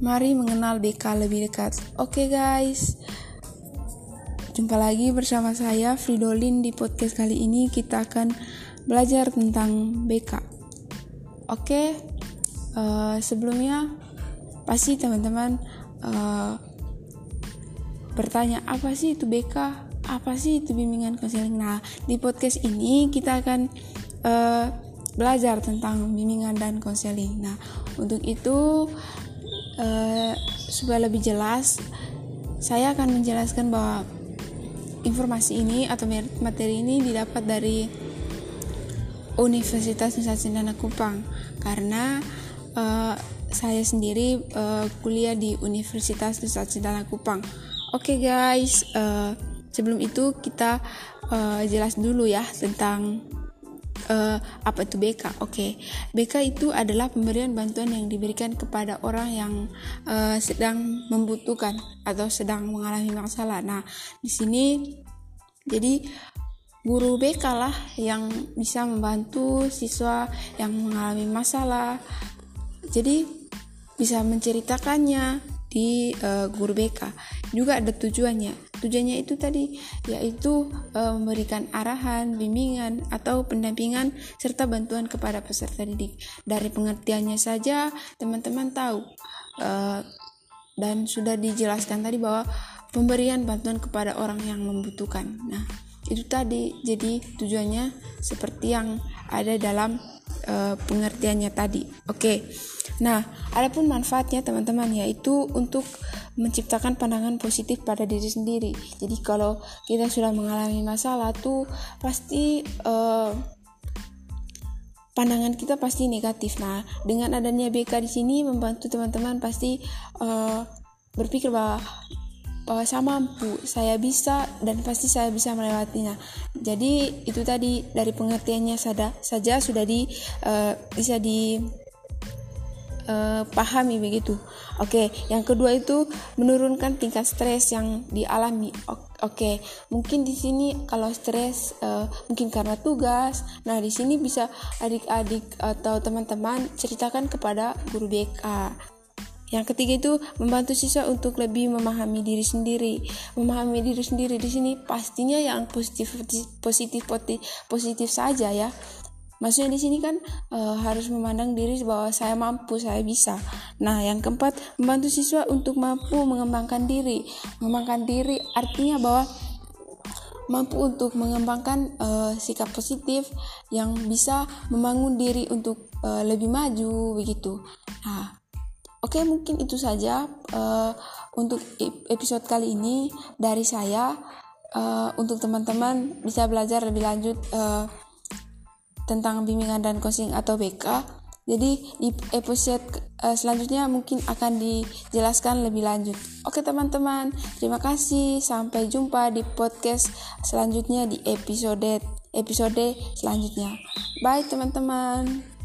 Mari mengenal BK lebih dekat. Oke guys, jumpa lagi bersama saya Fridolin di podcast kali ini kita akan belajar tentang BK. Oke, uh, sebelumnya pasti teman-teman uh, bertanya apa sih itu BK? Apa sih itu bimbingan konseling? Nah, di podcast ini kita akan uh, belajar tentang bimbingan dan konseling. Nah, untuk itu uh, supaya lebih jelas, saya akan menjelaskan bahwa informasi ini atau materi ini didapat dari Universitas Nusa Cendana Kupang karena uh, saya sendiri uh, kuliah di Universitas Nusa Cendana Kupang. Oke okay guys, uh, sebelum itu kita uh, jelas dulu ya tentang uh, apa itu BK. Oke, okay. BK itu adalah pemberian bantuan yang diberikan kepada orang yang uh, sedang membutuhkan atau sedang mengalami masalah. Nah, di sini jadi guru BK lah yang bisa membantu siswa yang mengalami masalah. Jadi bisa menceritakannya di uh, guru BK juga ada tujuannya tujuannya itu tadi yaitu e, memberikan arahan bimbingan atau pendampingan serta bantuan kepada peserta didik. Dari pengertiannya saja teman-teman tahu e, dan sudah dijelaskan tadi bahwa pemberian bantuan kepada orang yang membutuhkan. Nah itu tadi. Jadi tujuannya seperti yang ada dalam e, pengertiannya tadi. Oke. Nah, adapun manfaatnya teman-teman yaitu untuk menciptakan pandangan positif pada diri sendiri. Jadi kalau kita sudah mengalami masalah tuh pasti uh, pandangan kita pasti negatif. Nah, dengan adanya BK di sini membantu teman-teman pasti uh, berpikir bahwa bahwa saya mampu, saya bisa dan pasti saya bisa melewatinya. Jadi itu tadi dari pengertiannya saja saja sudah di uh, bisa di uh, pahami begitu. Oke, yang kedua itu menurunkan tingkat stres yang dialami. Oke, mungkin di sini kalau stres uh, mungkin karena tugas. Nah, di sini bisa adik-adik atau teman-teman ceritakan kepada guru BK. Yang ketiga itu membantu siswa untuk lebih memahami diri sendiri. Memahami diri sendiri di sini pastinya yang positif positif positif, positif saja ya Maksudnya di sini kan e, harus memandang diri bahwa saya mampu, saya bisa. Nah, yang keempat, membantu siswa untuk mampu mengembangkan diri. Mengembangkan diri artinya bahwa mampu untuk mengembangkan e, sikap positif yang bisa membangun diri untuk e, lebih maju begitu. Nah, oke okay, mungkin itu saja e, untuk episode kali ini dari saya. Uh, untuk teman-teman bisa belajar lebih lanjut uh, tentang bimbingan dan coaching atau BK. Jadi di episode uh, selanjutnya mungkin akan dijelaskan lebih lanjut. Oke teman-teman, terima kasih. Sampai jumpa di podcast selanjutnya di episode episode selanjutnya. Bye teman-teman.